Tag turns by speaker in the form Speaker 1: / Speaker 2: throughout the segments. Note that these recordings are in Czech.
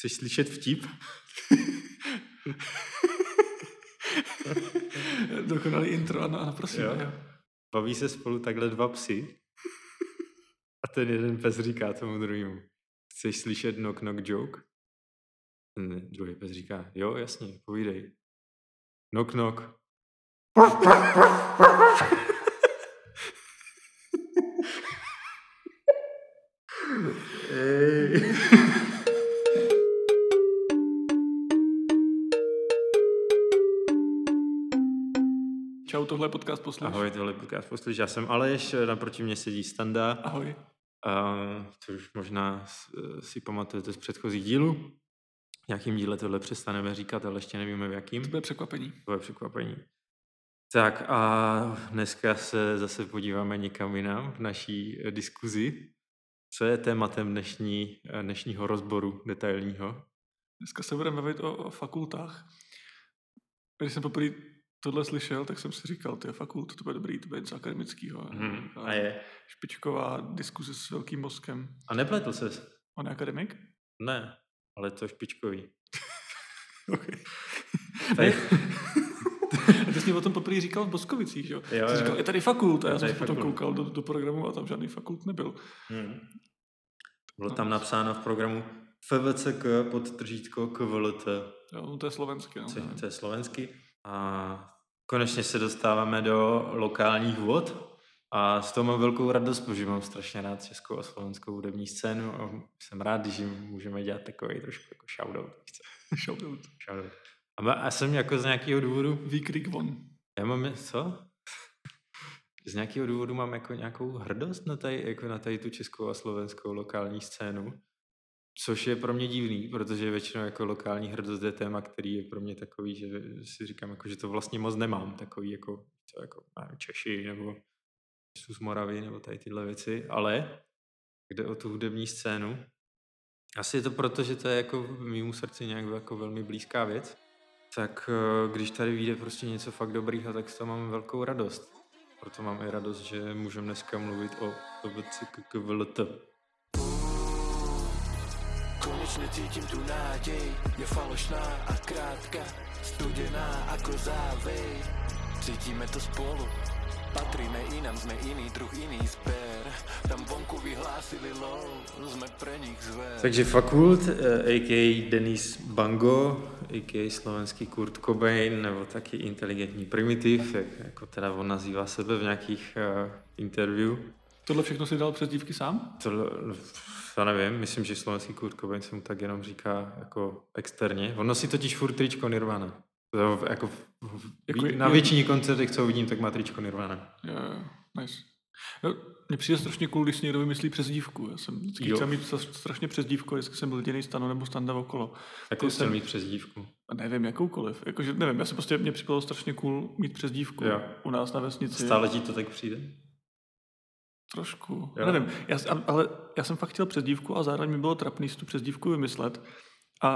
Speaker 1: Chceš slyšet vtip?
Speaker 2: Dokonalý intro, ano, ano prosím.
Speaker 1: Jo.
Speaker 2: Jo.
Speaker 1: Baví se spolu takhle dva psy a ten jeden pes říká tomu druhému. Chceš slyšet knock knock joke? Ten druhý pes říká, jo, jasně, povídej. Knock knock.
Speaker 2: Tohle podcast posluš.
Speaker 1: Ahoj, tohle je podcast posluš. Já jsem Aleš, naproti mě sedí Standa.
Speaker 2: Ahoj.
Speaker 1: A, což možná s- si pamatujete z předchozích dílů. V nějakým díle tohle přestaneme říkat, ale ještě nevíme v jakým.
Speaker 2: To bude překvapení.
Speaker 1: To je překvapení. Tak a dneska se zase podíváme někam jinam v naší eh, diskuzi. Co je tématem dnešní, eh, dnešního rozboru detailního?
Speaker 2: Dneska se budeme bavit o, o fakultách. Když jsem poprvé tohle slyšel, tak jsem si říkal, ty fakult, to bude dobrý, to bude něco akademického.
Speaker 1: Hmm, a je.
Speaker 2: Špičková diskuze s velkým mozkem.
Speaker 1: A nepletl ses?
Speaker 2: On je akademik?
Speaker 1: Ne, ale to je špičkový.
Speaker 2: Okay.
Speaker 1: Tady-
Speaker 2: A ty jsi mi o tom poprvé říkal v Boskovicích, že jo?
Speaker 1: Jo,
Speaker 2: Jsi říkal, je tady fakult. A já jsem
Speaker 1: tady
Speaker 2: potom koukal do, do programu a tam žádný fakult nebyl.
Speaker 1: Hmm. Bylo tam napsáno v programu FVCK pod tržítko KVLT,
Speaker 2: Jo, no to je slovenské. No.
Speaker 1: to je slovensky. A konečně se dostáváme do lokálních vod. A z toho mám velkou radost, protože mám strašně rád českou a slovenskou hudební scénu a jsem rád, když jim můžeme dělat takový trošku jako shoutout.
Speaker 2: Shoutout.
Speaker 1: shoutout. A, má, a jsem jako z nějakého důvodu,
Speaker 2: Výkrik von.
Speaker 1: já mám, co? Z nějakého důvodu mám jako nějakou hrdost na tady, jako na tady tu českou a slovenskou lokální scénu. Což je pro mě divný, protože většinou jako lokální hrdost je téma, který je pro mě takový, že si říkám, jako, že to vlastně moc nemám, takový jako, co, jako nevím, Češi nebo z Moravy nebo tady tyhle věci, ale jde o tu hudební scénu. Asi je to proto, že to je jako v mýmu srdci nějak jako velmi blízká věc. Tak eh, když tady vyjde prostě něco fakt dobrýho, tak z toho mám velkou radost. Proto mám i radost, že můžeme dneska mluvit o KVLT.
Speaker 3: Konečne cítim tu nádej, je falošná a krátka, studená ako závej. Cítime to spolu, patríme inám, sme iný druh, iný sper. Tam vonku vyhlásili lov, sme pre nich zver.
Speaker 1: Takže Fakult, eh, a.k.a. Denis Bango, a.k.a. slovenský Kurt Cobain, nebo taky inteligentní primitiv, jak jako teda on nazývá sebe v nějakých uh, interview.
Speaker 2: Tohle všechno si dal přes dívky sám?
Speaker 1: To, já nevím, myslím, že slovenský Kurt Cobain se mu tak jenom říká jako externě. On nosí totiž furt tričko Nirvana. To jako, v-
Speaker 2: Jako
Speaker 1: na většině koncertech, co vidím, tak má tričko Nirvana.
Speaker 2: Jo, jo, nice. Jo, mně přijde strašně cool, když si někdo vymyslí přes dívku. Já jsem vždycky
Speaker 1: Jo.
Speaker 2: chtěl mít stra- strašně přes dívku, vždycky jsem byl jediný stano nebo standa okolo.
Speaker 1: Jako
Speaker 2: To
Speaker 1: jsem
Speaker 2: jsem-
Speaker 1: mít přes dívku.
Speaker 2: A nevím, jakoukoliv. Jakože, nevím, já se prostě, mě připadalo strašně cool mít přes dívku
Speaker 1: Jo.
Speaker 2: u nás na vesnici.
Speaker 1: Stále ti to tak přijde?
Speaker 2: Trošku.
Speaker 1: Jo.
Speaker 2: Já nevím, já, ale já jsem fakt chtěl přes dívku a zároveň mi bylo trapný si tu přes dívku vymyslet. A,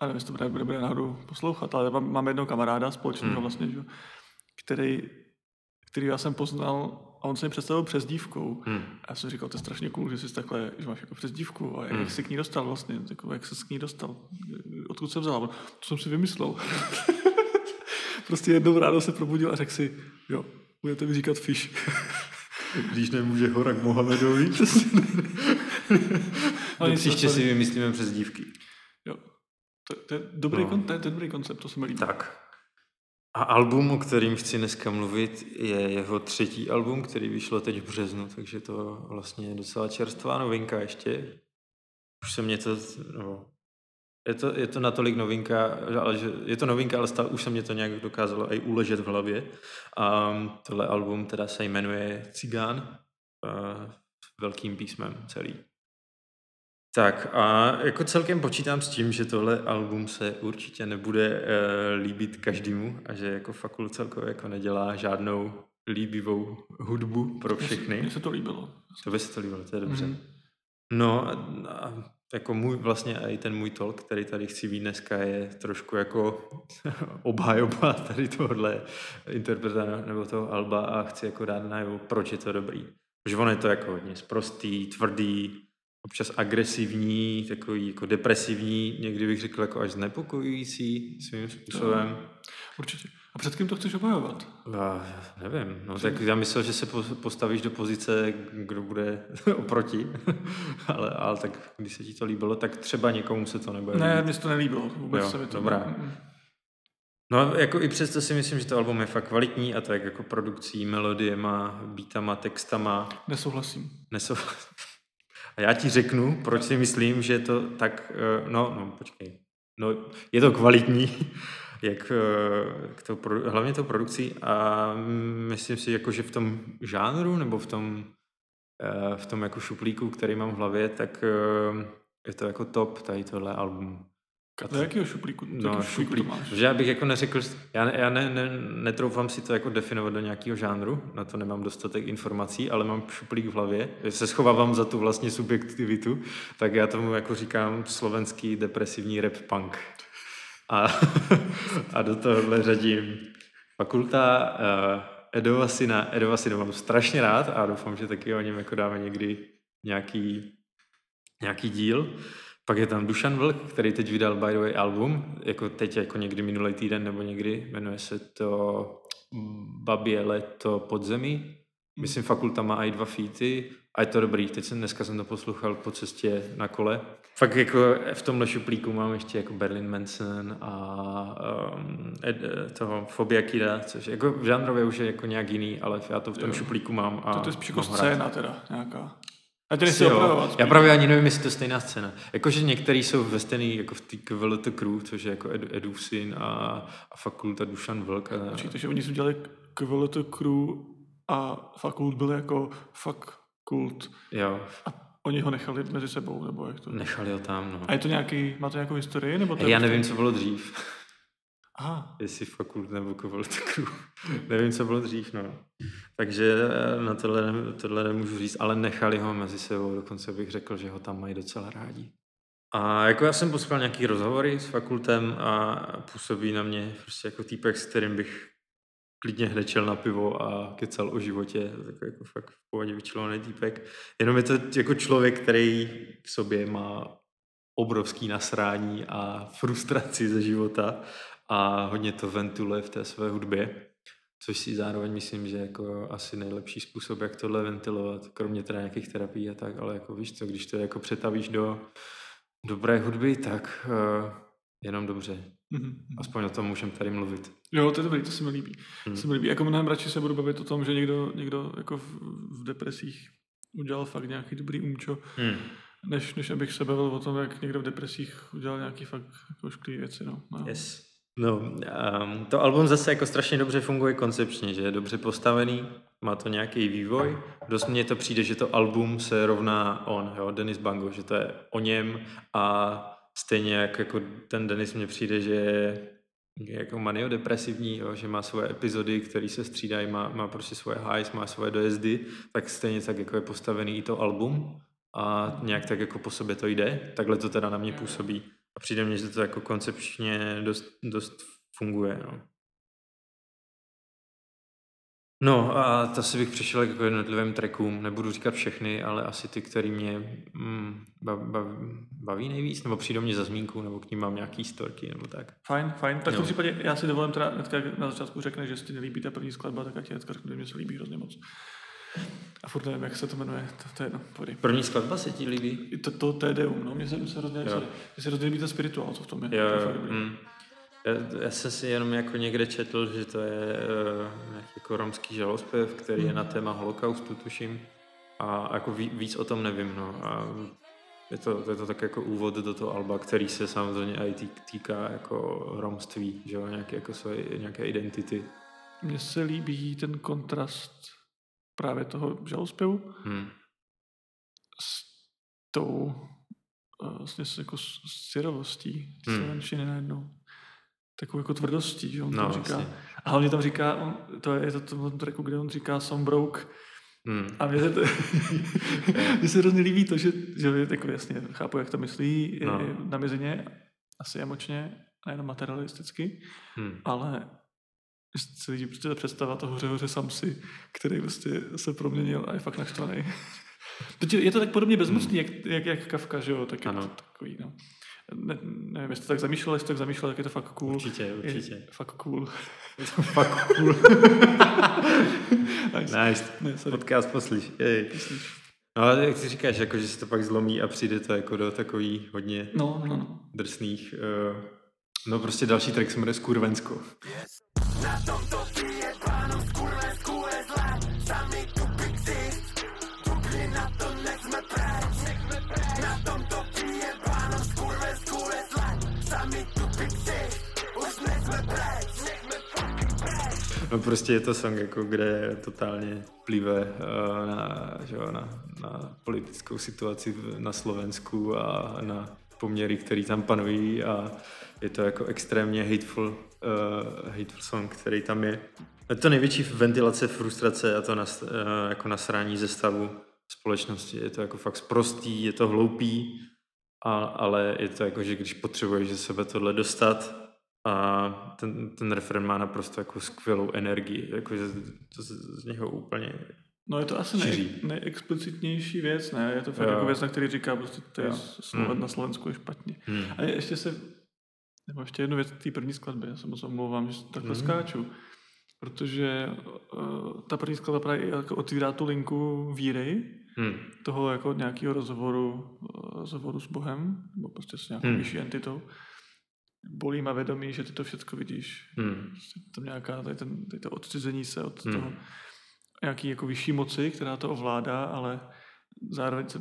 Speaker 2: a nevím, jestli to bude, bude, bude náhodou poslouchat, ale mám, mám jednoho kamaráda společného
Speaker 1: Hmm.
Speaker 2: vlastně, že, který, který já jsem poznal a on se mi představil přes dívkou.
Speaker 1: Hm.
Speaker 2: A já jsem říkal, to je strašně cool, že jsi takhle, že máš jako přes dívku a jak
Speaker 1: Hmm.
Speaker 2: jsi k ní dostal vlastně, jako, jak jsi k ní dostal, odkud se vzal. To jsem si vymyslel. prostě jednou ráno se probudil a řekl si, jo, budete mi říkat fish.
Speaker 1: Když nemůže Horak Mohamedovi.
Speaker 2: Ale
Speaker 1: příště si vymyslíme přes dívky.
Speaker 2: Jo. To, to, je dobrý,
Speaker 1: No.
Speaker 2: no. kon, to, je, to je dobrý koncept, to se mi líbí.
Speaker 1: Tak. A album, o kterým chci dneska mluvit, je jeho třetí album, který vyšlo teď v březnu, takže to vlastně je docela čerstvá novinka ještě. Už se mě to, no, je to, je to natolik novinka, ale že, je to novinka, ale stále už se mě to nějak dokázalo i uležet v hlavě. A tohle album teda se jmenuje Cigán, uh, velkým písmem celý. Tak a jako celkem počítám s tím, že tohle album se určitě nebude uh, líbit každému a že jako fakult celkově jako nedělá žádnou líbivou hudbu pro všechny.
Speaker 2: Mně se to líbilo.
Speaker 1: To by se to líbilo, to je dobře.
Speaker 2: Mhm.
Speaker 1: No a, a jako můj, vlastně i ten můj talk, který tady chci vít dneska, je trošku jako obhajoba tady tohle interpreta nebo toho Alba a chci jako dát najevo, proč je to dobrý. Protože on je to jako hodně sprostý, tvrdý, občas agresivní, takový jako depresivní, někdy bych řekl jako až znepokojující svým způsobem.
Speaker 2: Určitě. A před kým to chceš obhajovat?
Speaker 1: Já nevím, no tak já myslel, že se po- postavíš do pozice, kdo bude oproti, ale, ale tak když se ti to líbilo, tak třeba někomu se to nebude
Speaker 2: Ne, mně se to nelíbilo. Vůbec
Speaker 1: Jo,
Speaker 2: se mi to
Speaker 1: dobrá. No jako i přesto si myslím, že to album je fakt kvalitní a tak jako produkcí, melodiema, beatama, textama,
Speaker 2: Nesouhlasím.
Speaker 1: nesou... A já ti řeknu, proč si myslím, že je to tak, eh, no, no, počkej, no, je to kvalitní, jak eh, k produ- hlavně tou produkcí a myslím si, jako, že v tom žánru nebo v tom, eh, v tom jako šuplíku, který mám v hlavě, tak eh, je to jako top tady tohle album. A
Speaker 2: Do jakého šuplíku? Do
Speaker 1: No,
Speaker 2: jakého šuplíku
Speaker 1: šuplík.
Speaker 2: to máš?
Speaker 1: Že já bych jako neřekl, já, já ne, ne, netroufám si to jako definovat do nějakého žánru, na to nemám dostatek informací, ale mám šuplík v hlavě, že se schovávám za tu vlastně subjektivitu, tak já tomu jako říkám slovenský depresivní rap punk. A, a do tohohle řadím fakulta uh, Edova syna. Edova syna mám strašně rád a doufám, že taky o něm jako dáme někdy nějaký, nějaký díl. Pak je tam Dušan Vlk, který teď vydal by the way album, jako teď jako někdy minulý týden nebo někdy, jmenuje se to Babě leto podzemí. Myslím, fakulta má i dva featy a je to dobrý. Teď jsem dneska jsem to poslouchal po cestě na kole. Fakt jako v tomhle šuplíku mám ještě jako Berlin Manson a um, ed, toho Fobia Kida, což jako v žánrově už je jako nějak jiný, ale já to v tom
Speaker 2: Jo.
Speaker 1: šuplíku mám. A
Speaker 2: To, to je spíš jako scéna teda nějaká. Nechci
Speaker 1: Jo,
Speaker 2: opravovat.
Speaker 1: Já právě ani nevím, jestli to je stejná scéna. Jakože některý jsou ve stejný, jako v té KVLT Crew, což je jako Ed, Edův syn a, a fakulta Dušan Vlk. A,
Speaker 2: Počkejte, že oni si udělali KVLT crew a fakult byl jako fakult
Speaker 1: jo,
Speaker 2: a oni ho nechali mezi sebou, nebo jak to?
Speaker 1: nechali ho tam, no.
Speaker 2: A je to nějaký, má to nějakou historii, nebo to
Speaker 1: já
Speaker 2: prostě-
Speaker 1: nevím, co bylo dřív.
Speaker 2: Aha,
Speaker 1: Jestli fakult nebo Crew. nevím, co bylo dřív, no. Takže eh, na tohle, tohle nemůžu říct, ale nechali ho mezi sebou, dokonce bych řekl, že ho tam mají docela rádi. A jako já jsem poslouchal nějaký rozhovory s fakultem a působí na mě prostě jako týpek, s kterým bych klidně hned na pivo a kecal o životě, takový jako fakt v pohodě vyčilovaný týpek. Jenom je to jako člověk, který v sobě má obrovský nasrání a frustraci ze života a hodně to ventiluje v té své hudbě, což si zároveň myslím, že jako asi nejlepší způsob, jak tohle ventilovat, kromě teda nějakých terapií a tak, ale jako víš co, když to jako přetavíš do dobré hudby, tak uh, jenom dobře.
Speaker 2: Mhm.
Speaker 1: Aspoň o tom můžeme tady mluvit.
Speaker 2: Jo, to je dobrý, to se mi líbí.
Speaker 1: Hmm.
Speaker 2: To se mi líbí. Jako mnohem radši se budu bavit o tom, že někdo, někdo jako v, v depresích udělal fakt nějaký dobrý umčo,
Speaker 1: Hmm.
Speaker 2: než, než abych se bavil o tom, jak někdo v depresích udělal nějaký fakt jako šklý věci. No. No.
Speaker 1: Yes. No, um, to album zase jako strašně dobře funguje koncepčně, že je dobře postavený, má to nějaký vývoj. Dost mně to přijde, že to album se rovná on, jo, Denis Bango, že to je o něm a stejně jak jako ten Denis mně přijde, že je jako maniodepresivní, jo, že má svoje epizody, které se střídají, má, má prostě svoje highs, má svoje dojezdy, tak stejně tak jako je postavený i to album a nějak tak jako po sobě to jde. Takhle to teda na mě působí. A přijde mně, že to jako koncepčně dost, dost funguje. No. No a to si bych přešel jako jednotlivým trackům. Nebudu říkat všechny, ale asi ty, které mě mm, bav, bav, baví nejvíc, nebo přijdou mě za zmínku, nebo k ním mám nějaký storky, nebo tak.
Speaker 2: Fajn, fajn. Tak v tom případě já si dovolím teda hnedka, na začátku řekne, že si ti nelíbí ta první skladba, tak já ti hnedka řeknu, že mě se líbí hrozně moc. A furt nevím, jak se to jmenuje, to, to je jedno, pojď.
Speaker 1: První skladba se ti líbí?
Speaker 2: I To, to Tedeum, no, mně se, mně se hrozně, mně se hrozně líbí ten spirituál, co v tom je.
Speaker 1: Jo,
Speaker 2: to je
Speaker 1: mm. Já, já jsem si jenom jako někde četl, že to je uh, nějaký jako romský žalospev, který je na téma holokaustu, tuším. A jako ví, víc o tom nevím, no. A je to, je to tak jako úvod do toho alba, který se samozřejmě i tý, týká jako romství, že jo, nějaké, jako svoje, nějaké identity.
Speaker 2: Mně se líbí ten kontrast právě toho žalospěvu
Speaker 1: Hmm.
Speaker 2: s tou vlastně s, jako syrovostí
Speaker 1: Hmm.
Speaker 2: slovenštiny najednou. Takovou jako tvrdostí, že on
Speaker 1: No,
Speaker 2: tam říká.
Speaker 1: vlastně.
Speaker 2: A hlavně tam říká, on, to je to, to, to tracku, kde on říká some broke.
Speaker 1: Hmm.
Speaker 2: A mě se, to, mně se hrozně líbí to, že, že jako jasně chápu, jak to myslí
Speaker 1: No.
Speaker 2: na mizině, asi emočně, nejenom materialisticky,
Speaker 1: Hmm.
Speaker 2: ale že se líbí prostě ta představa toho hoře hoře Samsi, který prostě se proměnil a je fakt naštvaný. Je to tak podobně bezmocný, jak, jak, jak Kafka, že jo? Tak je
Speaker 1: Ano.
Speaker 2: to takový, no. Ne, nevím, jestli to tak zamýšlel, jestli to tak zamýšlel, tak je to fakt cool.
Speaker 1: Určitě, určitě.
Speaker 2: Je fakt cool.
Speaker 1: Je to fakt cool.
Speaker 2: nice.
Speaker 1: nice.
Speaker 2: Ne, sorry.
Speaker 1: Podcast poslíš. Ej. No ale jak ty říkáš, jako, že se to pak zlomí a přijde to jako do takový hodně
Speaker 2: No, no, no.
Speaker 1: drsných. Uh, no prostě další track se jmenuje Skurvensko. No prostě je to song, jako, kde totálně plive uh, na, že jo, na, na politickou situaci na Slovensku a na poměry, které tam panují a je to jako extrémně hateful, uh, hateful song, který tam je. Je to největší ventilace frustrace a to nas, uh, jako nasrání ze stavu společnosti. Je to jako fakt sprostý, je to hloupý, a, ale je to jako, že když potřebuješ ze sebe tohle dostat, a ten, ten refren má naprosto jako skvělou energii, jakože to z, z něho úplně...
Speaker 2: No je to asi nej, nejexplicitnější věc, ne? Je to fakt
Speaker 1: Jo.
Speaker 2: jako věc, na který říká, prostě to je. Sloven
Speaker 1: Hmm.
Speaker 2: na Slovensku je špatně.
Speaker 1: Hmm.
Speaker 2: A je- ještě se, nebo ještě jednu věc té první skladbě, já se moc omlouvám, že takhle
Speaker 1: Mhm.
Speaker 2: skáču, protože uh, ta první skladba právě jako otvírá tu linku víry,
Speaker 1: Hmm.
Speaker 2: toho jako nějakého rozhovoru, eh, rozhovoru s Bohem, nebo prostě s nějakou
Speaker 1: Hmm.
Speaker 2: vyšší entitou. Bolí má vědomí, že ty to všechno vidíš.
Speaker 1: Hmm.
Speaker 2: Prostě tam nějaká, tady, ten, tady to odcizení se od
Speaker 1: Hmm.
Speaker 2: toho nějaký jako vyšší moci, která to ovládá, ale zároveň se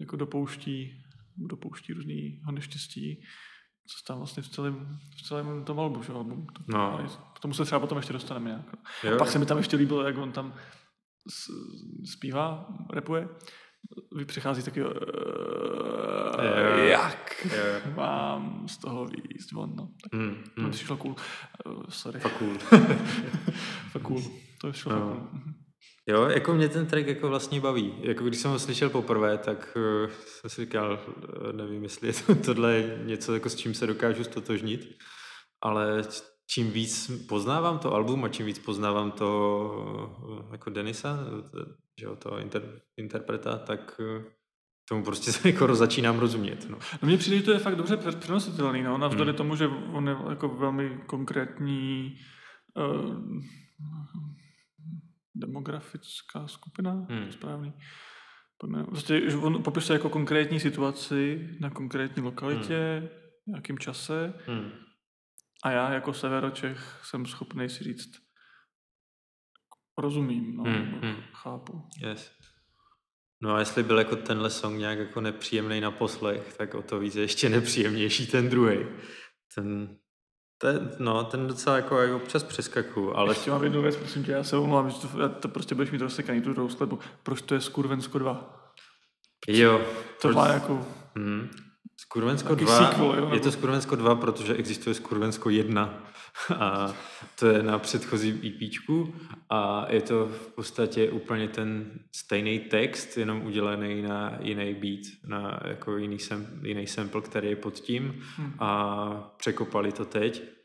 Speaker 2: jako dopouští, dopouští různýho neštěstí, co se tam vlastně v celém, v celém tom albu, že? album. To,
Speaker 1: No.
Speaker 2: K tomu se třeba potom ještě dostaneme nějak.
Speaker 1: Jo.
Speaker 2: A pak se mi tam ještě líbilo, jak on tam zpívá, repuje, vy přichází taky
Speaker 1: Jo.
Speaker 2: jak
Speaker 1: Jo.
Speaker 2: mám z toho výjist von, no. Tak
Speaker 1: Hmm.
Speaker 2: to
Speaker 1: Hmm.
Speaker 2: přišlo cool. Uh, sorry.
Speaker 1: Fakt cool.
Speaker 2: Fakt cool. To přišlo
Speaker 1: No.
Speaker 2: cool. Mhm.
Speaker 1: Jo, jako mě ten track jako vlastně baví. Jako když jsem ho slyšel poprvé, tak uh, jsem si říkal, uh, nevím, jestli je to, tohle je něco, jako s čím se dokážu stotožnit, ale čím víc poznávám to album a čím víc poznávám to jako Denisa, že jo, to inter, interpreta, tak tomu prostě se jako začínám rozumět. No.
Speaker 2: No mně přijde, že to je fakt dobře přenositelný, no, navzdory
Speaker 1: Hmm.
Speaker 2: tomu, že on je jako velmi konkrétní uh, demografická skupina,
Speaker 1: Hmm.
Speaker 2: správný. Prostě, že on popisuje jako konkrétní situaci na konkrétní lokalitě, hmm. nějakým čase
Speaker 1: Hmm.
Speaker 2: a já jako severočech jsem schopný si říct rozumím, no,
Speaker 1: Hmm, hmm.
Speaker 2: chápu.
Speaker 1: Yes. No a jestli byl jako tenhle song nějak jako nepříjemný na poslech, tak o to víc je ještě nepříjemnější ten druhý. Ten, ten, no, ten docela jako aj občas přeskakuju, ale
Speaker 2: Ještě mám jednu věc, prosím tě, já se omlouvám, že to, já to prostě budeš mít rozsekaný tu druhou skladbu. Proč to je Skurvensko 2?
Speaker 1: jo.
Speaker 2: To
Speaker 1: proč-
Speaker 2: má jako...
Speaker 1: Hmm. Skurvensko
Speaker 2: Taky
Speaker 1: 2,
Speaker 2: sequel, jo,
Speaker 1: je
Speaker 2: nebo-
Speaker 1: to Skurvensko 2, protože existuje Skurvensko 1 a to je na předchozím EPčku a je to v podstatě úplně ten stejný text, jenom udělaný na jiný beat, na jako jiný, sam, jiný sample, který je pod tím
Speaker 2: Hm.
Speaker 1: a překopali to teď.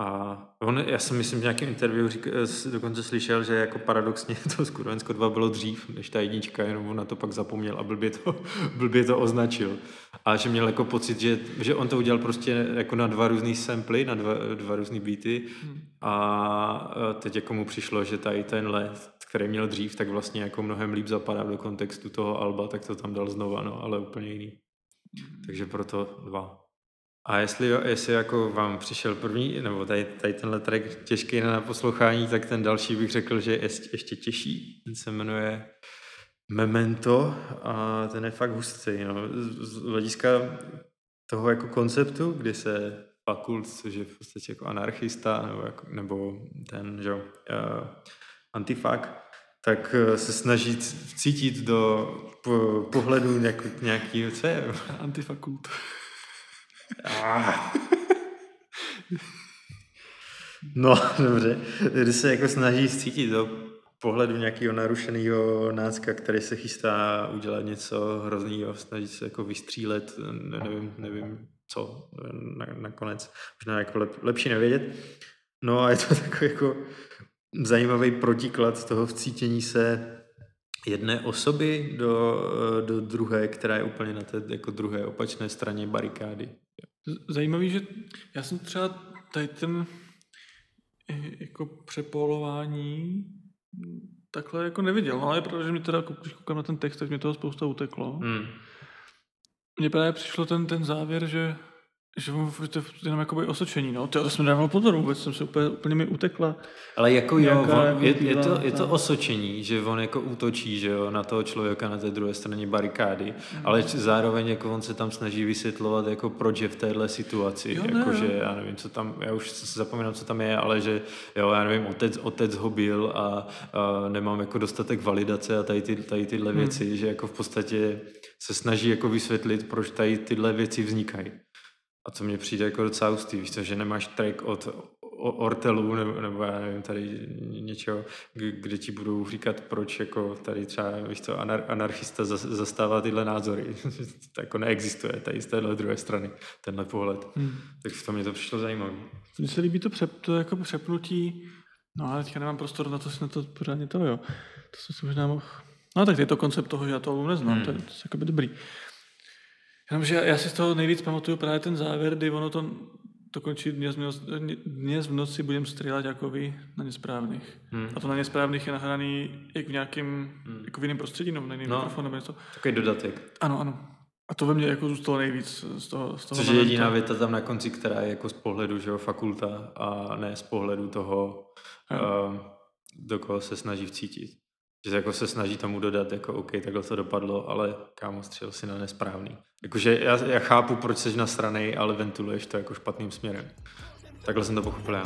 Speaker 1: A on, já jsem myslím v nějakém interview řík, s- dokonce slyšel, že jako paradoxně to Skurvensko 2 bylo dřív než ta jednička, jenom on na to pak zapomněl a blbě to, blbě to označil. A že měl jako pocit, že, že on to udělal prostě jako na dva různý samply, na dva, dva různý beaty
Speaker 2: Hm.
Speaker 1: a e, teď jako mu přišlo, že tady ten let, který měl dřív, tak vlastně jako mnohem líp zapadá do kontextu toho alba, tak to tam dal znova, no, ale úplně jiný. Takže proto dva. A jestli, jestli jako vám přišel první, nebo tady, tady tenhle track těžký na poslouchání, tak ten další bych řekl, že je ještě, těžší. Ten se jmenuje Memento a ten je fakt hustý. No. Z, hlediska toho jako konceptu, kdy se fakult, což je v podstatě jako anarchista, nebo, jako, nebo ten, že jo, uh, antifak, tak eh, se snaží cítit do po, pohledu nějak, nějaký, co je?
Speaker 2: Antifakult.
Speaker 1: Ah. No, dobře. Kdy se jako snaží cítit do pohledu nějakého narušeného nácka, který se chystá udělat něco hroznýho, snaží se jako vystřílet, ne- nevím, nevím co, na, nakonec, možná jako lep, lepší nevědět. No a je to takový jako zajímavý protiklad toho vcítění se jedné osoby do, do druhé, která je úplně na té jako druhé opačné straně barikády.
Speaker 2: Zajímavý, že já jsem třeba tady ten eh, jako přepolování takhle jako neviděl, no, ale protože mi teda, jako když koukám na ten text, tak mě toho spousta uteklo.
Speaker 1: Hmm.
Speaker 2: Mně právě přišlo ten, ten závěr, že že on- to je jenom jakoby osočení, no. Tyjo, to jsem nedával pozor, vůbec jsem se úplně, úplně mi utekla.
Speaker 1: Ale jako jo, on, je, je, to, je to osočení, že on jako útočí že jo, na toho člověka na té druhé straně barikády,
Speaker 2: Mhm.
Speaker 1: ale zároveň jako on se tam snaží vysvětlovat, jako proč je v téhle situaci.
Speaker 2: Jo, ne,
Speaker 1: jako,
Speaker 2: jo.
Speaker 1: že já nevím, co tam, já už zapomínám, co tam je, ale že jo, já nevím, otec, otec ho byl a, a nemám jako dostatek validace a tady, ty, tady tyhle
Speaker 2: Hmm.
Speaker 1: věci, že jako v podstatě se snaží jako vysvětlit, proč tady tyhle věci vznikají. A co mně přijde jako docela hustý, víš co, že nemáš track od Ortelu nebo, nebo já nevím, tady něčeho, kde ti budou říkat, proč jako tady třeba, víš co, anar, anarchista zas- zastává tyhle názory. to jako neexistuje tady z téhle druhé strany, tenhle pohled.
Speaker 2: Hmm.
Speaker 1: Tak v tom mě to přišlo zajímavé.
Speaker 2: Mně se líbí to, přep, to jako přepnutí, no ale teďka nemám prostor na to, si na to pořádně to, jo. To jsem si možná mohl... No tak je to koncept toho, že já to album neznám,
Speaker 1: Hmm.
Speaker 2: to je, to je jakoby dobrý. Jenomže já, já si z toho nejvíc pamatuju právě ten závěr, kdy ono to, to končí dnes, v noci- dnes v noci budem střílet jako vy na nesprávných.
Speaker 1: Hmm.
Speaker 2: A to na nesprávných je nahraný jak v nějakém,
Speaker 1: Hmm.
Speaker 2: jako v jiném prostředí, nebo na jiném
Speaker 1: No.
Speaker 2: mikrofonu, nebo něco.
Speaker 1: Takový dodatek.
Speaker 2: Ano, ano. A to ve mně jako zůstalo nejvíc z toho, z toho
Speaker 1: Což je jediná věta tam na konci, která je jako z pohledu, že jo, fakulta a ne z pohledu toho,
Speaker 2: Jo.
Speaker 1: uh, do koho se snaží vcítit. Že jako se snaží tomu dodat, jako OK, takhle to dopadlo, ale kámo, střel si na nesprávný. Jakože já, já chápu, proč jsi na straně, ale ventiluješ to jako špatným směrem. Takhle jsem to pochopil já.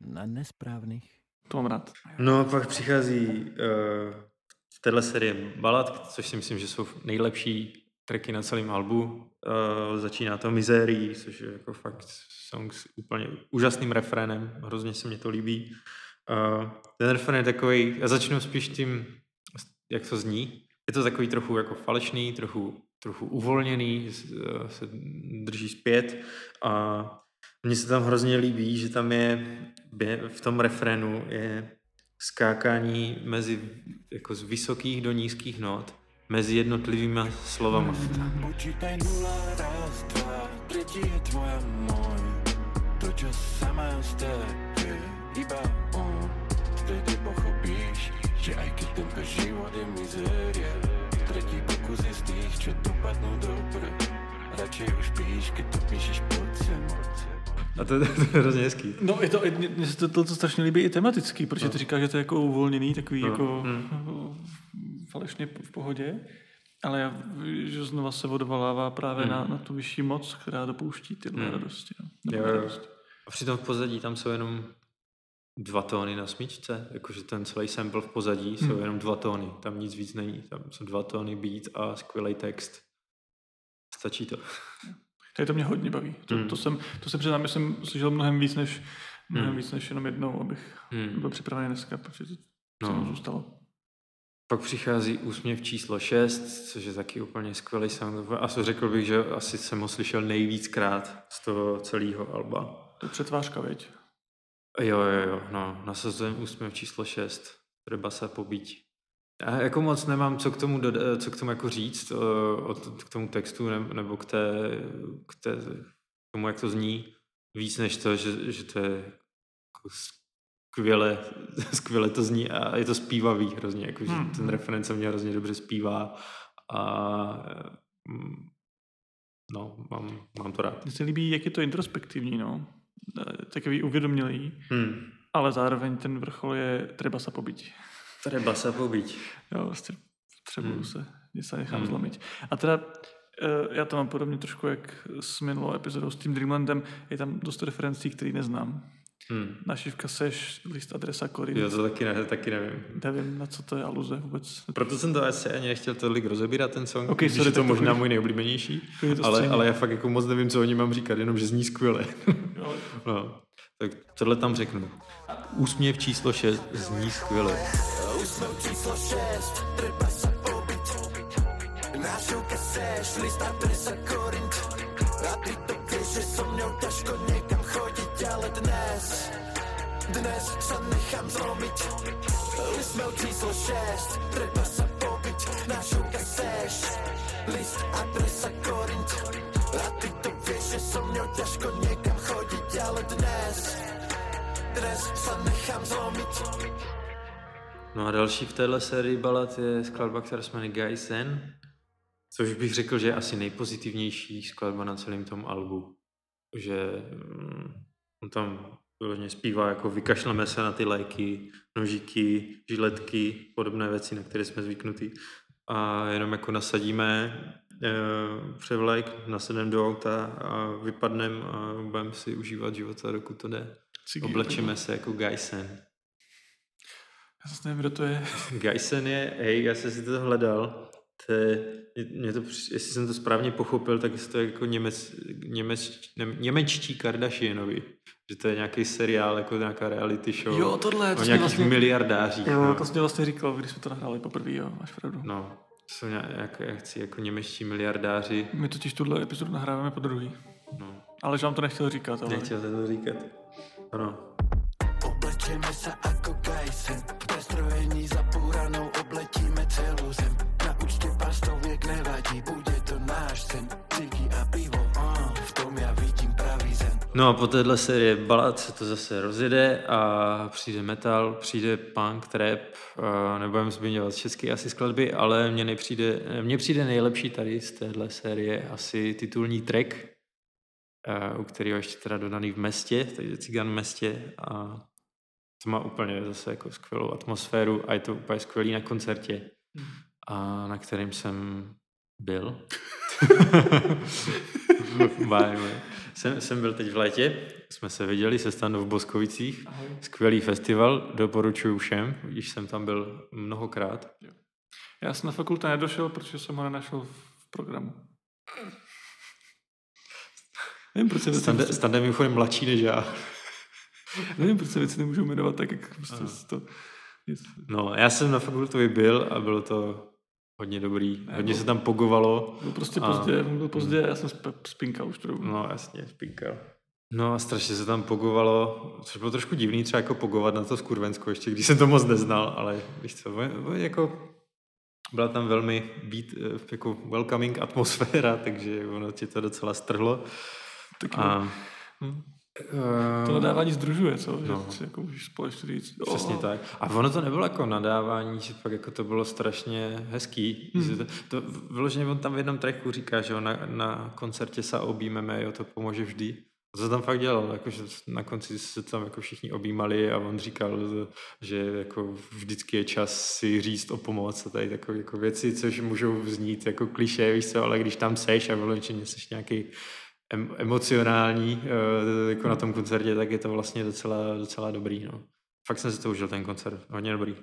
Speaker 3: Na nesprávných.
Speaker 2: To mám rád.
Speaker 1: No a pak přichází uh, v téhle série balad, což si myslím, že jsou nejlepší tracky na celém albu. Uh, začíná to Misery, což je jako fakt song s úplně úžasným refrénem, hrozně se mi to líbí. Uh, ten refrén je takový, já začnu spíš tím, jak to zní. Je to takový trochu jako falešný, trochu, trochu uvolněný, se drží zpět a mně se tam hrozně líbí, že tam je v tom refrénu je skákání mezi jako z vysokých do nízkých not mezi jednotlivými slovama.
Speaker 3: Počítaj nula, raz, dva, tretí je tvoja môj. To, čo iba on. Vtedy pochopíš, že aj keď život je tretí pokus je z tých, čo dopadnú dobre. Radšej už píš, keď to píšeš pod.
Speaker 1: A to, to, to je hrozně hezký.
Speaker 2: No, je to, mně mně se to, to, to strašně líbí i tematický, protože ty říkáš, že to je jako uvolněný, takový
Speaker 1: No,
Speaker 2: jako
Speaker 1: mm.
Speaker 2: falešně v pohodě, ale já, že znova se odvolává právě
Speaker 1: Mm.
Speaker 2: na, na tu vyšší moc, která dopouští tyhle
Speaker 1: Mm.
Speaker 2: radosti. No.
Speaker 1: Jo, jo.
Speaker 2: radosti.
Speaker 1: A přitom v pozadí tam jsou jenom dva tóny na smyčce, jakože ten celý sample v pozadí jsou
Speaker 2: Hmm.
Speaker 1: jenom dva tóny, tam nic víc není, tam jsou dva tóny beat a skvělý text. Stačí to.
Speaker 2: Tady to mě hodně baví. To,
Speaker 1: Mm.
Speaker 2: to, jsem, to se přiznám, že jsem slyšel mnohem víc než, mnohem
Speaker 1: Mm.
Speaker 2: víc než jenom jednou, abych
Speaker 1: Hmm.
Speaker 2: byl připravený dneska, protože to No. zůstalo.
Speaker 1: Pak přichází úsměv číslo 6, což je taky úplně skvělý song. A co řekl bych, že asi jsem ho slyšel nejvíckrát z toho celého alba.
Speaker 2: To je přetvářka, veď?
Speaker 1: Jo, jo, jo, no, nasazujeme úsměv číslo 6, ryba se pobít. Já jako moc nemám co k tomu, doda- co k tomu jako říct, eh, od, k tomu textu ne- nebo k, té, k, té, k tomu, jak to zní, víc než to, že, že to je jako skvěle, skvěle to zní a je to zpívavý hrozně, jako, že
Speaker 2: Hmm.
Speaker 1: ten reference mě hrozně dobře zpívá a mm, no, mám, mám to rád.
Speaker 2: Mně se líbí, jak je to introspektivní, no. Eh, Takový uvědomělý,
Speaker 1: Hmm.
Speaker 2: ale zároveň ten vrchol je treba se pobít.
Speaker 1: Treba se pobít.
Speaker 2: Jo, prostě potřebuju
Speaker 1: Hmm.
Speaker 2: se, že se nechám
Speaker 1: Hmm.
Speaker 2: zlomit. A teda eh, já to mám podobně trošku jak s minulou epizodou s tím Dreamlandem, je tam dost referencí, který neznám.
Speaker 1: Hmm.
Speaker 2: Našivka seš, list adresa Korin,
Speaker 1: Jo, to taky, ne, taky nevím.
Speaker 2: nevím, na co to je aluze vůbec.
Speaker 1: Proto jsem to asi ani nechtěl tolik rozebírat ten song,
Speaker 2: Ok,
Speaker 1: když
Speaker 2: sorry,
Speaker 1: je to možná
Speaker 2: chodí.
Speaker 1: můj nejoblíbenější, ale, ale já fakt jako moc nevím, co o něm mám říkat, jenom že zní skvěle. No. Tak tohle tam řeknu. Úsměv číslo 6 zní skvěle.
Speaker 3: Úsmev číslo 6, treba sa pobiť Nášivka seš, list adresa Korint A ty to vieš, že ťažko niekam chodiť Ale dnes, dnes sa nechám zlomiť Úsmev číslo 6, treba seš, list adresa Korint A ty to vieš, že mňou ťažko niekam chodiť Ale dnes, dnes sa nechám zlomiť
Speaker 1: No a další v téhle sérii balad je skladba, která se jmenuje Sen, což bych řekl, že je asi nejpozitivnější skladba na celém tom albu. Že mm, on tam vyloženě zpívá jako vykašleme se na ty léky, nožíky, žiletky, podobné věci, na které jsme zvyknutí. A jenom jako nasadíme převlek, nasedneme do auta a vypadneme a budeme si užívat života, dokud to jde.
Speaker 2: Cigy,
Speaker 1: Oblečeme se jako Guy Sen.
Speaker 2: Já zase nevím, kdo to je.
Speaker 1: Geisen je, hej, já jsem si to hledal, to je, mě to, jestli jsem to správně pochopil, tak to je jako němec, němec, ne, němečtí Kardashianovi. Že to je nějaký seriál, jako nějaká reality show.
Speaker 2: Jo, tohle, to
Speaker 1: o nějakých
Speaker 2: vlastně-
Speaker 1: miliardářích.
Speaker 2: Jo,
Speaker 1: no.
Speaker 2: to jsi mě vlastně říkal, když jsme to nahráli poprvé, jo, máš pravdu.
Speaker 1: no. Jsou nějak, jak chci, jako němečtí miliardáři.
Speaker 2: My totiž tuhle epizodu nahráváme po druhý.
Speaker 1: No,
Speaker 2: Ale že vám to nechtěl říkat, ale...
Speaker 1: nechtěl jsem to říkat. Ano.
Speaker 3: Oblečeme sa ako Geisen V prestrojení za púranou obletíme celú zem Na účte pár stoviek nevadí, bude
Speaker 1: No a po téhle série balad se to zase rozjede a přijde metal, přijde punk, trap, nebudem zmiňovat všechny asi skladby, ale mně, nepřijde, mně přijde nejlepší tady z téhle série asi titulní track, u kterého ještě teda dodaný v městě, takže Cigan v městě a to má úplně zase jako skvělou atmosféru a je to úplně skvělý na koncertě, a na kterým jsem byl. Bye. Jsem, jsem byl teď v létě, jsme se viděli se standou v Boskovicích.
Speaker 2: Ahoj.
Speaker 1: Skvělý festival, doporučuji všem, když jsem tam byl mnohokrát.
Speaker 2: Já jsem na fakultě nedošel, protože jsem ho nenašel v programu. Nevím, proč se věci,
Speaker 1: Stande, stande je mimochodem mladší než já.
Speaker 2: nevím, proč se věci nemůžou jmenovat tak, jak prostě to...
Speaker 1: No, já jsem na fakultovi byl a bylo to hodně dobrý.
Speaker 2: Ne,
Speaker 1: Hodně
Speaker 2: bylo-
Speaker 1: se tam pogovalo.
Speaker 2: Byl prostě
Speaker 1: A-
Speaker 2: pozdě, byl pozdě, já jsem sp- spinkal už trochu.
Speaker 1: No, jasně, spinkal. No a strašně se tam pogovalo, což bylo trošku divný třeba jako pogovat na to skurvensko, ještě když jsem to moc neznal, ale víš co, jako byla tam velmi být, jako welcoming atmosféra, takže ono ti to docela strhlo.
Speaker 2: Tak
Speaker 1: A,
Speaker 2: hm.
Speaker 1: Eh,
Speaker 2: To nadávání združuje, co? Že
Speaker 1: no.
Speaker 2: si jako můžeš společně říct.
Speaker 1: Přesně
Speaker 2: "O,
Speaker 1: tak. A ono to nebylo jako nadávání, že fakt jako to bylo strašně hezký.
Speaker 2: Hmm.
Speaker 1: To, to, vyloženě on tam v jednom tracku říká, že jo, na, na koncertě se objímeme, jo, to pomůže vždy. A to tam fakt dělal, jako, že na konci se tam jako všichni objímali a on říkal, že jako vždycky je čas si říct o pomoc a tady takové jako věci, což můžou znít jako kliše, víš co, ale když tam seš a vyloženě jsi nějaký em, emocionální eh, jako na tom koncertě, tak je to vlastně docela, docela dobrý. No. Fakt jsem si to užil, ten koncert. Hodně dobrý.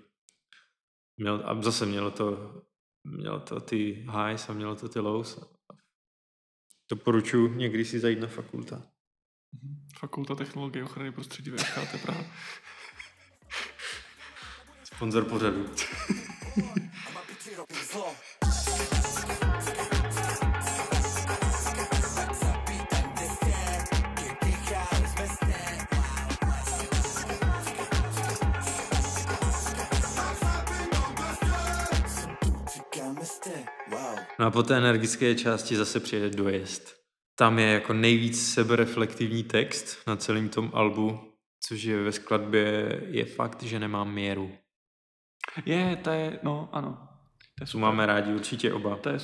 Speaker 1: Měl, a zase mělo to, mělo to ty highs a mělo to ty lows. Doporučuji někdy si zajít na fakulta.
Speaker 2: Fakulta technologie ochrany prostředí VŠKT Praha.
Speaker 1: Sponzor pořadu. No a po té energické části zase přijede dojezd. Tam je jako nejvíc sebereflektivní text na celém tom albu, což je ve skladbě je fakt, že nemám měru.
Speaker 2: Je, to je, no, ano.
Speaker 1: Tu máme rádi určitě oba.
Speaker 2: To je,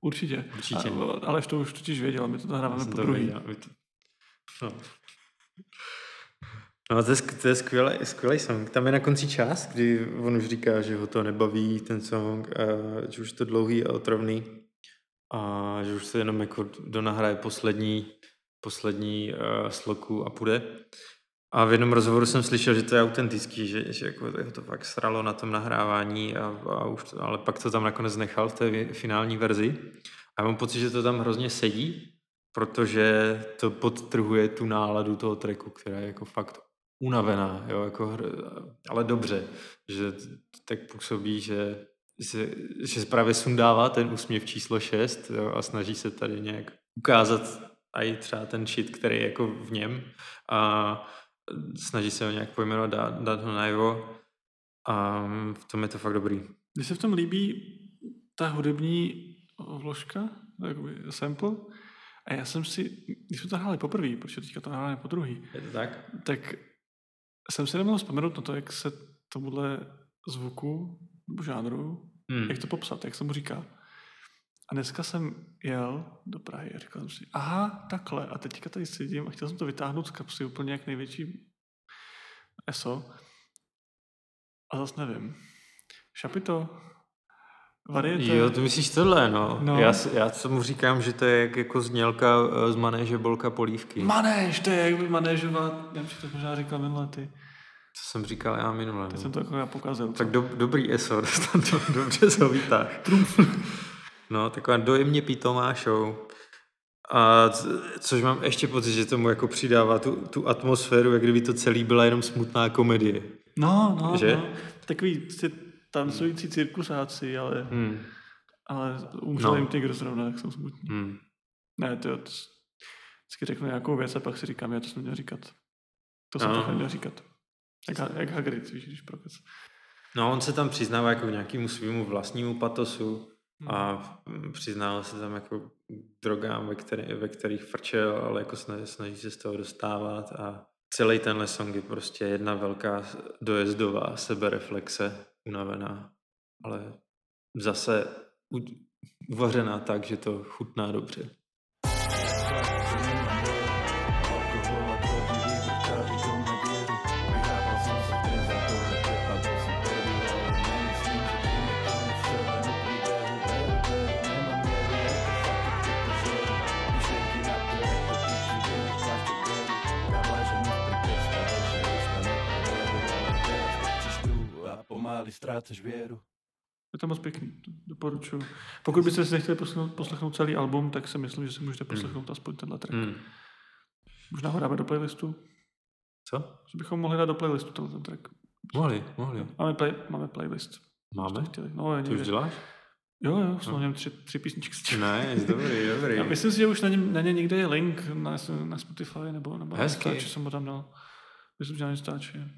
Speaker 2: určitě.
Speaker 1: Určitě.
Speaker 2: A, ale to už totiž věděl, my to nahráváme
Speaker 1: jsem
Speaker 2: po
Speaker 1: to
Speaker 2: druhý.
Speaker 1: věděl. Vy to- No. No to je, to je skvělý, skvělý song. Tam je na konci část, kdy on už říká, že ho to nebaví, ten song, a že už je to dlouhý a otrovný a že už se jenom jako donahraje poslední, poslední uh, sloku a půjde. A v jednom rozhovoru jsem slyšel, že to je autentický, že, že jako jeho to fakt sralo na tom nahrávání, a, a už to, ale pak to tam nakonec nechal v té vě- finální verzi. A mám pocit, že to tam hrozně sedí protože to podtrhuje tu náladu toho tracku, která je jako fakt unavená, jo, jako, ale dobře, že tak působí, že že, že právě sundává ten úsměv číslo 6 jo, a snaží se tady nějak ukázat i třeba ten shit, který je jako v něm a snaží se ho nějak pojmenovat, dát, dát ho najevo a v tom je to fakt dobrý.
Speaker 2: Mně se v tom líbí ta hudební vložka, jakoby sample, a já jsem si, když jsme to hráli poprvé, protože teďka to hráme po druhý,
Speaker 1: Je to tak?
Speaker 2: tak jsem si nemohl vzpomenout na to, jak se tomuhle zvuku nebo žánru,
Speaker 1: Hmm.
Speaker 2: jak to popsat, jak se mu říká. A dneska jsem jel do Prahy a říkal jsem si, aha, takhle. A teďka tady sedím a chtěl jsem to vytáhnout z kapsy úplně jak největší ESO. A zase nevím. Šapito, variete.
Speaker 1: Jo, to myslíš tohle, no.
Speaker 2: No.
Speaker 1: Já, já tomu říkám, že to je jak, jako znělka eh, z manéže Bolka Polívky.
Speaker 2: Manéž, to je jak by manéžovat. Nevím, že to možná říkal minule ty.
Speaker 1: Co jsem říkal já minule.
Speaker 2: Teď
Speaker 1: No.
Speaker 2: jsem to jako já pokazil.
Speaker 1: Tak do, dobrý ESO, tam to dobře se vytáh. No, taková dojemně pitomá show. A což mám ještě pocit, že tomu jako přidává tu, tu atmosféru, jak kdyby to celý byla jenom smutná komedie.
Speaker 2: No, no,
Speaker 1: Že?
Speaker 2: no. Takový ty tancující cirkusáci, ale,
Speaker 1: Hmm.
Speaker 2: ale umřel
Speaker 1: No.
Speaker 2: jim tygr zrovna, tak jsem smutný.
Speaker 1: Hmm.
Speaker 2: Ne, to, to vždycky řeknu nějakou věc a pak si říkám, já to jsem měl říkat. To jsem fakt neměl říkat. Jak, jak Hagrid, víš, když prokec.
Speaker 1: No, on se tam přiznává jako nějakému svýmu vlastnímu patosu
Speaker 2: Hmm.
Speaker 1: a mm, přiznával se tam jako drogám, ve, který, ve kterých frčel, ale jako snaží, snaží se z toho dostávat a celý tenhle song je prostě jedna velká dojezdová sebereflexe, unavená, ale zase uvařená tak, že to chutná dobře.
Speaker 3: Pomaly ztráceš věru.
Speaker 2: Je to moc pěkný, doporučuji. Pokud byste si nechtěli poslechnout, poslechnout celý album, tak si myslím, že si můžete poslechnout aspoň tenhle track.
Speaker 1: Hmm.
Speaker 2: Možná ho dáme do playlistu.
Speaker 1: Co?
Speaker 2: Že bychom mohli dát do playlistu tenhle ten track.
Speaker 1: Mohli, mohli.
Speaker 2: Máme, play, máme playlist.
Speaker 1: Máme?
Speaker 2: Chtěli. No, je
Speaker 1: To už děláš?
Speaker 2: Jo, jo, jsou na něm tři, tři písničky s tím.
Speaker 1: Ne, dobrý, dobrý.
Speaker 2: Já myslím si, že už na, něm, na ně někde je link na, na Spotify nebo, nebo na
Speaker 1: Hezky.
Speaker 2: Instači jsem ho tam dal. Myslím, že na je.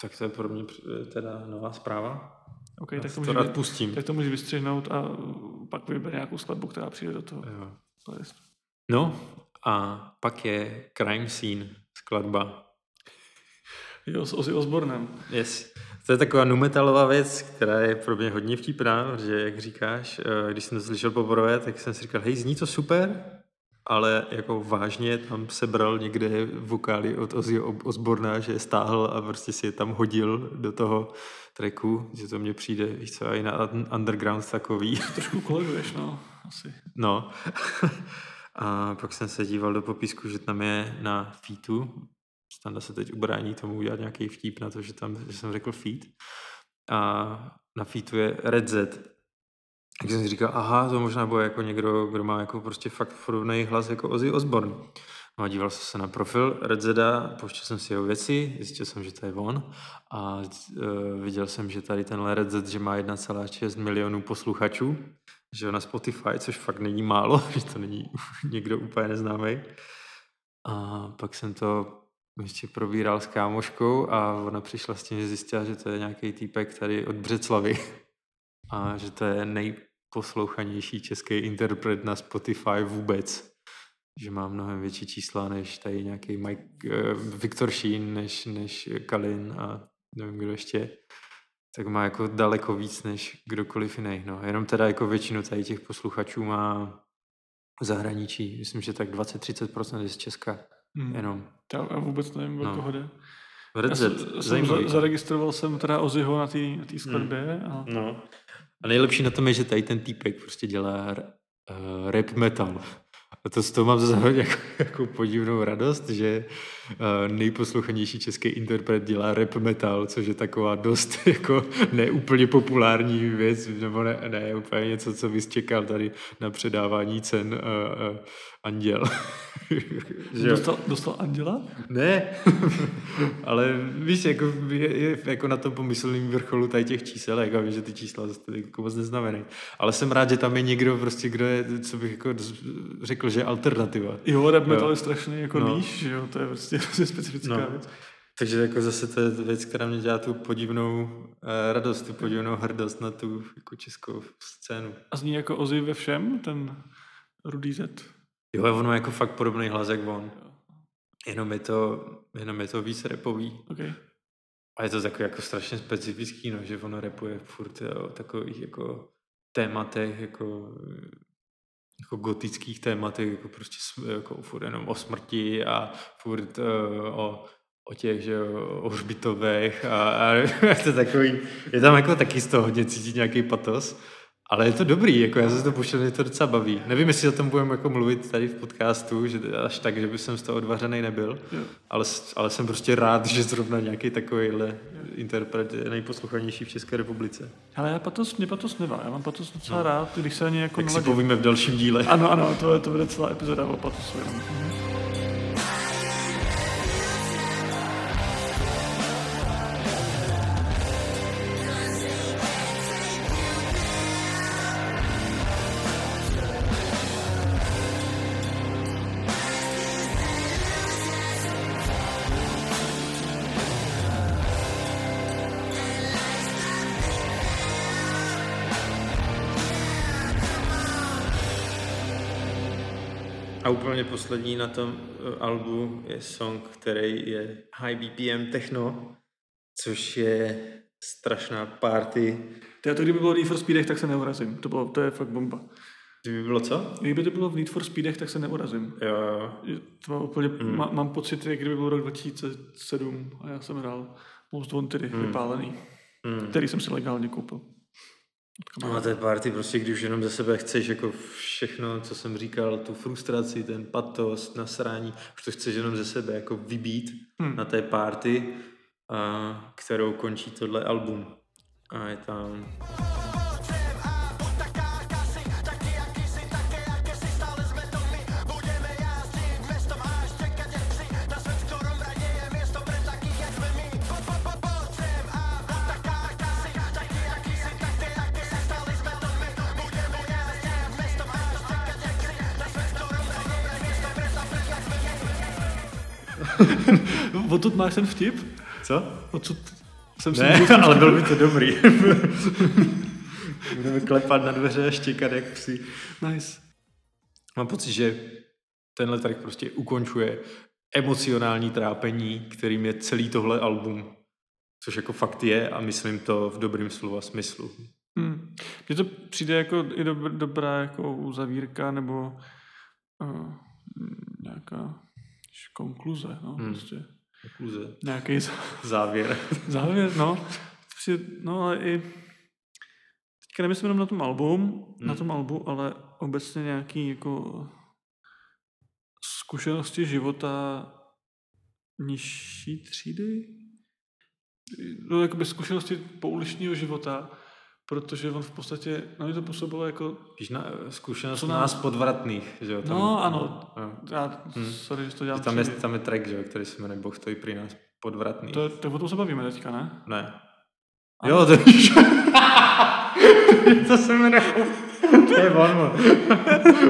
Speaker 1: Tak to je pro mě teda nová zpráva.
Speaker 2: OK,
Speaker 1: Já
Speaker 2: tak to,
Speaker 1: to
Speaker 2: můžeš,
Speaker 1: rád pustím.
Speaker 2: tak to můžeš vystřihnout a uh, pak vyber nějakou skladbu, která přijde do toho
Speaker 1: Jo. No a pak je Crime Scene skladba.
Speaker 2: Jo, s Ozzy Osbornem.
Speaker 1: Yes. To je taková numetalová věc, která je pro mě hodně vtipná, protože jak říkáš, eh, když jsem to slyšel poprvé, tak jsem si říkal, hej, zní to super, ale jako vážně tam sebral někde vokály od Ozzy Osborna, že je stáhl a prostě si je tam hodil do toho tracku, že to mně přijde, víš co, i na un- underground takový.
Speaker 2: Trošku koleguješ, no, asi.
Speaker 1: No. A pak jsem se díval do popisku, že tam je na featu. Standa se teď ubrání tomu udělat nějaký vtip na to, že tam že jsem řekl feat. A na featu je Red Z. Tak jsem si říkal, aha, to možná bude jako někdo, kdo má jako prostě fakt podobný hlas jako Ozzy Osbourne. No a díval jsem se na profil Red Zeda, pouštěl jsem si jeho věci, zjistil jsem, že to je on a uh, viděl jsem, že tady tenhle Red Z, že má 1,6 milionů posluchačů, že na Spotify, což fakt není málo, že to není někdo úplně neznámý. A pak jsem to ještě probíral s kámoškou a ona přišla s tím, že zjistila, že to je nějaký týpek tady od Břeclavy a že to je nejposlouchanější český interpret na Spotify vůbec. Že má mnohem větší čísla než tady nějaký Mike, uh, Viktor Sheen, než, než Kalin a nevím, kdo ještě tak má jako daleko víc než kdokoliv jiný. No. Jenom teda jako většinu tady těch posluchačů má v zahraničí. Myslím, že tak 20-30% je z Česka.
Speaker 2: Hmm.
Speaker 1: Jenom.
Speaker 2: Já, já vůbec nevím, o
Speaker 1: No.
Speaker 2: koho jde.
Speaker 1: Red Z,
Speaker 2: jsem, zaregistroval jsem teda Ozzyho na té na tý skladbě a
Speaker 1: No. A nejlepší na tom je, že tady ten týpek prostě dělá uh, rap metal. A to z toho mám zase jako, jako podivnou radost, že uh, nejposlouchanější český interpret dělá rap metal, což je taková dost jako neúplně populární věc, nebo ne, ne úplně něco, co bys čekal tady na předávání cen uh, uh, Anděl.
Speaker 2: Že? Dostal, dostal Anděla?
Speaker 1: Ne, ale víš, jako, je, je, jako na tom pomyslným vrcholu tady těch čísel, jako vím, že ty čísla jako moc neznamenají. Ale jsem rád, že tam je někdo, prostě, kdo je, co bych jako řekl, že je alternativa.
Speaker 2: Jo, rap metal je strašný jako no. níž, že jo, to je prostě specifická no. věc.
Speaker 1: Takže jako zase to je věc, která mě dělá tu podivnou uh, radost, tu podivnou hrdost na tu jako českou scénu.
Speaker 2: A zní jako Ozzy ve všem, ten Rudý Z?
Speaker 1: Jo, ono jako fakt podobný hlas jak on. Jenom je to, jenom je to víc repový.
Speaker 2: Okay.
Speaker 1: A je to takový jako strašně specifický, no, že ono repuje furt o takových jako tématech, jako, jako gotických tématech, jako prostě jako furt jenom o smrti a furt uh, o, o těch, že o hřbitovech a, a je to takový, je tam jako taky z toho hodně cítit nějaký patos. Ale je to dobrý, jako já se to puštěl, mě to docela baví. Nevím, jestli o tom budeme jako mluvit tady v podcastu, že až tak, že by jsem z toho odvařený nebyl, ale, ale jsem prostě rád, že zrovna nějaký takovýhle interpret je nejposlouchanější v České republice.
Speaker 2: Ale já patos, mě patos nevá, já mám patos docela no. rád, když se ani jako
Speaker 1: Jak si povíme v dalším díle.
Speaker 2: Ano, ano, to, je, to bude celá epizoda o patosu. Mhm.
Speaker 1: Úplně poslední na tom eh, albu je song, který je High BPM Techno, což je strašná party.
Speaker 2: To, to kdyby bylo v Need for Speedech, tak se neurazím. To, bylo, to je fakt bomba.
Speaker 1: Kdyby bylo co?
Speaker 2: Kdyby to bylo v Need for Speedech, tak se neurazím.
Speaker 1: Jo, jo.
Speaker 2: To mám, úplně, mm. má, mám pocit, jak kdyby byl rok 2007 a já jsem hrál Most Wanted mm. vypálený, mm. který jsem si legálně koupil.
Speaker 1: No a té party prostě, když jenom ze sebe chceš jako všechno, co jsem říkal, tu frustraci, ten patos, nasrání, už to chceš jenom ze sebe jako vybít hmm. na té party, a, kterou končí tohle album. A je tam...
Speaker 2: Odtud máš ten vtip?
Speaker 1: Co?
Speaker 2: Odsud jsem
Speaker 1: ne, si ale byl by to dobrý. Budeme klepat na dveře a štěkat jak psi.
Speaker 2: Nice.
Speaker 1: Mám pocit, že tenhle track prostě ukončuje emocionální trápení, kterým je celý tohle album. Což jako fakt je a myslím to v dobrým slova smyslu.
Speaker 2: Hmm. Mně to přijde jako i dob- dobrá jako uzavírka nebo uh, nějaká konkluze. No, hmm. prostě.
Speaker 1: Konkluze.
Speaker 2: Nějaký
Speaker 1: závěr.
Speaker 2: závěr, no. No ale i teďka nemyslím jenom na tom album, hmm. na tom albu, ale obecně nějaký jako zkušenosti života nižší třídy, no, jakoby zkušenosti pouličního života, protože on v podstatě, na mě to působilo jako...
Speaker 1: Víš, na zkušenost na... nás podvratných, že jo?
Speaker 2: Tam, no, ano. No. Já, hmm. sorry, že to dělám
Speaker 1: tam je, tam je track, že jo, který se jmenuje Boh stojí při nás podvratných.
Speaker 2: To, to o tom se bavíme teďka, ne?
Speaker 1: Ne. Ano. Jo, to víš. to se jmenuje... to je on,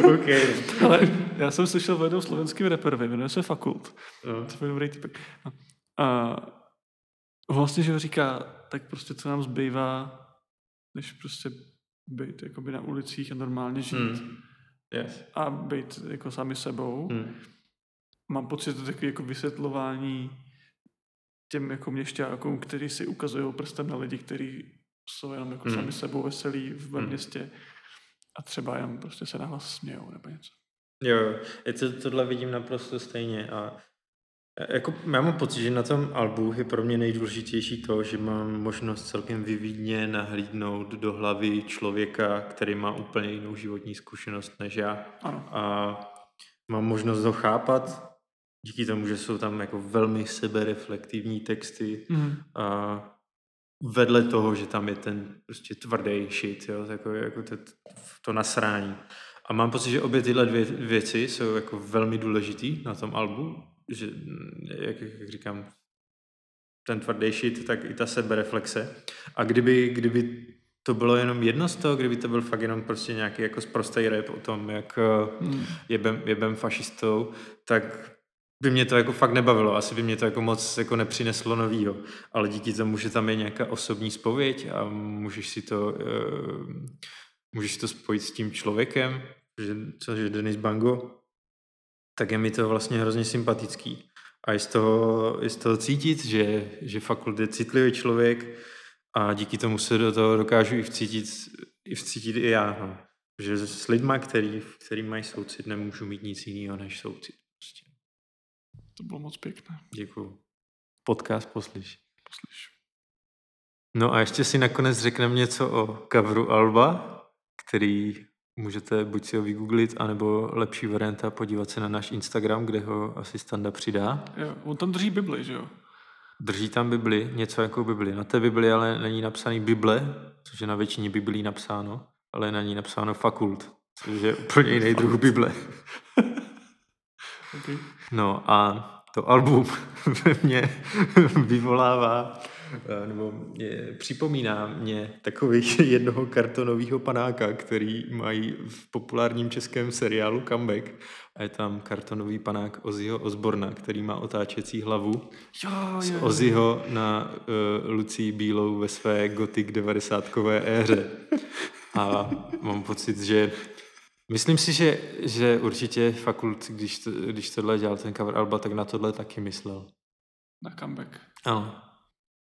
Speaker 1: okay.
Speaker 2: Ale já jsem slyšel o jednom slovenským reperovi, jmenuje se Fakult. No. To je dobrý typek. No. A vlastně, že ho říká, tak prostě co nám zbývá než prostě být jakoby na ulicích a normálně žít. Mm.
Speaker 1: Yes.
Speaker 2: A být jako sami sebou. Mm. Mám pocit, že to takové jako vysvětlování těm jako měšťákům, kteří si ukazují prstem na lidi, kteří jsou jenom jako mm. sami sebou veselí v mm. městě a třeba jenom prostě se nahlas smějou nebo něco.
Speaker 1: Jo, je to, tohle vidím naprosto stejně a jako, já mám pocit, že na tom albu je pro mě nejdůležitější to, že mám možnost celkem vyvídně nahlídnout do hlavy člověka, který má úplně jinou životní zkušenost než já.
Speaker 2: Ano.
Speaker 1: A mám možnost ho chápat, díky tomu, že jsou tam jako velmi sebereflektivní texty
Speaker 2: Mm.
Speaker 1: a vedle toho, že tam je ten prostě tvrdý shit, jo, takový jako to, to nasrání. A mám pocit, že obě tyhle dvě věci jsou jako velmi důležitý na tom albu, že jak, jak říkám, ten tvrdý shit, tak i ta sebereflexe. A kdyby, kdyby to bylo jenom jedno z toho, kdyby to byl fakt jenom prostě nějaký jako sprostej rap o tom, jak eh,
Speaker 2: Mm.
Speaker 1: jebem, jebem fašistou, tak by mě to jako fakt nebavilo. Asi by mě to jako moc jako nepřineslo novýho. Ale díky tomu, že tam je nějaká osobní spověď a můžeš si to, uh, můžeš to spojit s tím člověkem, že, což je Denis Bango, tak je mi to vlastně hrozně sympatický. A je z toho, je z toho cítit, že, že fakult je citlivý člověk a díky tomu se do toho dokážu i vcítit, i, vcítit i já. No. Že s lidma, který, který mají soucit, nemůžu mít nic jiného než soucit. Prostě.
Speaker 2: To bylo moc pěkné.
Speaker 1: Děkuju. Podcast poslyš.
Speaker 2: Poslyš.
Speaker 1: No a ještě si nakonec řekneme něco o coveru Alba, který můžete buď si ho vygooglit, anebo lepší varianta podívat se na náš Instagram, kde ho asi Standa přidá.
Speaker 2: Jo, on tam drží Bibli, že jo?
Speaker 1: Drží tam Bibli, něco jako Bibli. Na té Bibli ale není napsaný Bible, což je na většině Biblí napsáno, ale je na ní napsáno fakult, což je úplně jiný druh Bible.
Speaker 2: Okay.
Speaker 1: No a to album ve mně vyvolává, nebo je, připomíná mě takových jednoho kartonového panáka, který mají v populárním českém seriálu Comeback. A je tam kartonový panák Ozzyho Osborna, který má otáčecí hlavu.
Speaker 2: Jo,
Speaker 1: Z
Speaker 2: jo, jo.
Speaker 1: Ozzyho na uh, Lucii Bílou ve své gothic 90 éře. A mám pocit, že Myslím si, že, že určitě fakult, když, to, když tohle dělal ten cover Alba, tak na tohle taky myslel.
Speaker 2: Na comeback.
Speaker 1: Ano.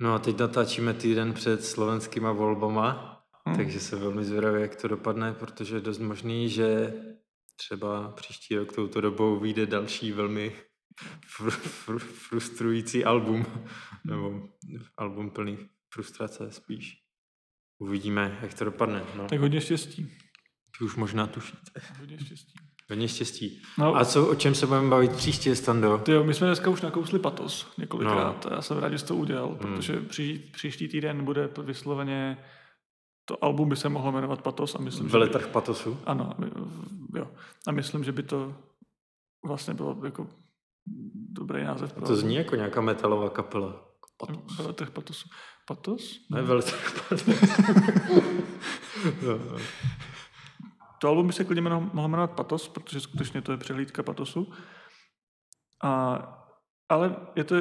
Speaker 1: No a teď natáčíme týden před slovenskýma volbama,
Speaker 2: Hm.
Speaker 1: takže se velmi zvědavě, jak to dopadne, protože je dost možný, že třeba příští rok touto dobou vyjde další velmi fr- fr- frustrující album, nebo album plný frustrace spíš. Uvidíme, jak to dopadne. No.
Speaker 2: Tak hodně štěstí.
Speaker 1: Ty už možná tušíte.
Speaker 2: Hodně štěstí.
Speaker 1: Hodně štěstí.
Speaker 2: No,
Speaker 1: A co, o čem se budeme bavit příště, Stando?
Speaker 2: Ty jo, my jsme dneska už nakousli patos několikrát no. a já jsem rád, že jsi to udělal,
Speaker 1: Hmm.
Speaker 2: protože pří, příští týden bude vysloveně to album by se mohlo jmenovat Patos a myslím, že by,
Speaker 1: Veletrh patosu?
Speaker 2: ano, jo. A myslím, že by to vlastně bylo jako dobrý název pro
Speaker 1: To zní jako nějaká metalová kapela.
Speaker 2: Patos. Veletrh Patosu. Patos?
Speaker 1: Ne, veletrh patos. no, no.
Speaker 2: To album by se klidně mohlo jmenovat Patos, protože skutečně to je přehlídka Patosu. A, ale je to,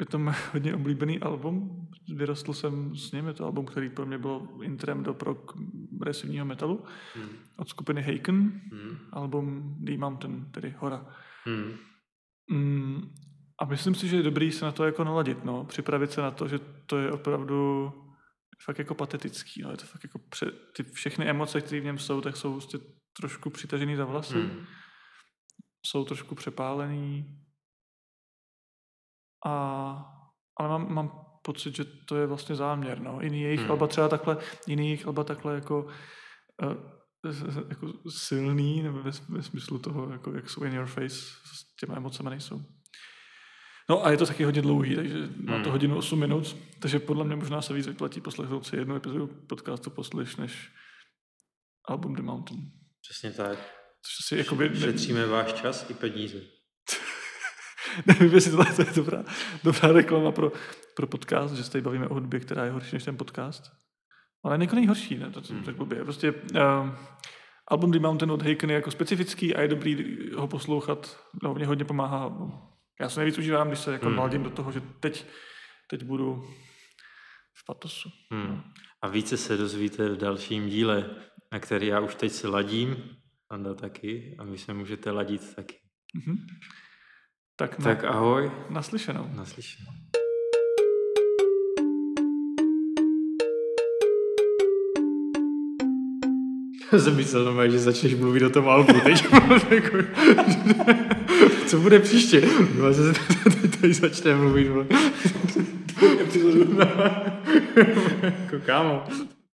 Speaker 2: je to moje hodně oblíbený album. Vyrostl jsem s ním. Je to album, který pro mě byl intrem do progresivního metalu.
Speaker 1: Hmm.
Speaker 2: Od skupiny Haken.
Speaker 1: Hmm.
Speaker 2: Album The Mountain, tedy Hora.
Speaker 1: Hmm.
Speaker 2: Mm, a myslím si, že je dobrý se na to jako naladit, no. Připravit se na to, že to je opravdu fakt jako patetický, no. Je to fakt jako pře- ty všechny emoce, které v něm jsou, tak jsou prostě trošku přitažený za vlasy.
Speaker 1: Hmm.
Speaker 2: Jsou trošku přepálený. A, ale mám, mám pocit, že to je vlastně záměr, no. Jiný jejich
Speaker 1: Hmm.
Speaker 2: alba třeba takhle, jiný jejich alba takhle jako uh, jako silný, nebo ve, ve smyslu toho, jako jak jsou in your face, s těma emocemi nejsou. No a je to taky hodně dlouhý, takže má to
Speaker 1: Hmm.
Speaker 2: hodinu 8 minut, takže podle mě možná se víc vyplatí poslechnout si jednu epizodu podcastu poslyš, než album The Mountain.
Speaker 1: Přesně tak.
Speaker 2: Což si jakoby... ne-
Speaker 1: Šetříme váš čas i peníze.
Speaker 2: Nevím, jestli tohle to je dobrá, dobrá reklama pro, pro podcast, že se tady bavíme o hudbě, která je horší než ten podcast. Ale jako nejhorší, ne? To jsem
Speaker 1: Hmm.
Speaker 2: tak blbě. Prostě uh, album The Mountain od Haken je jako specifický a je dobrý ho poslouchat. Mě hodně pomáhá. Já se nejvíc užívám, když se jako
Speaker 1: Hmm.
Speaker 2: do toho, že teď, teď budu v patosu.
Speaker 1: Hmm. A více se dozvíte v dalším díle, na který já už teď se ladím, Anda taky, a vy se můžete ladit taky.
Speaker 2: Mhm. Tak, na,
Speaker 1: Tak ahoj,
Speaker 2: naslyšenou.
Speaker 1: naslyšenou. jsem myslel normálně, že začneš mluvit o tom albu. Teď jako, co bude příště? No, že tady začne mluvit. jako kámo.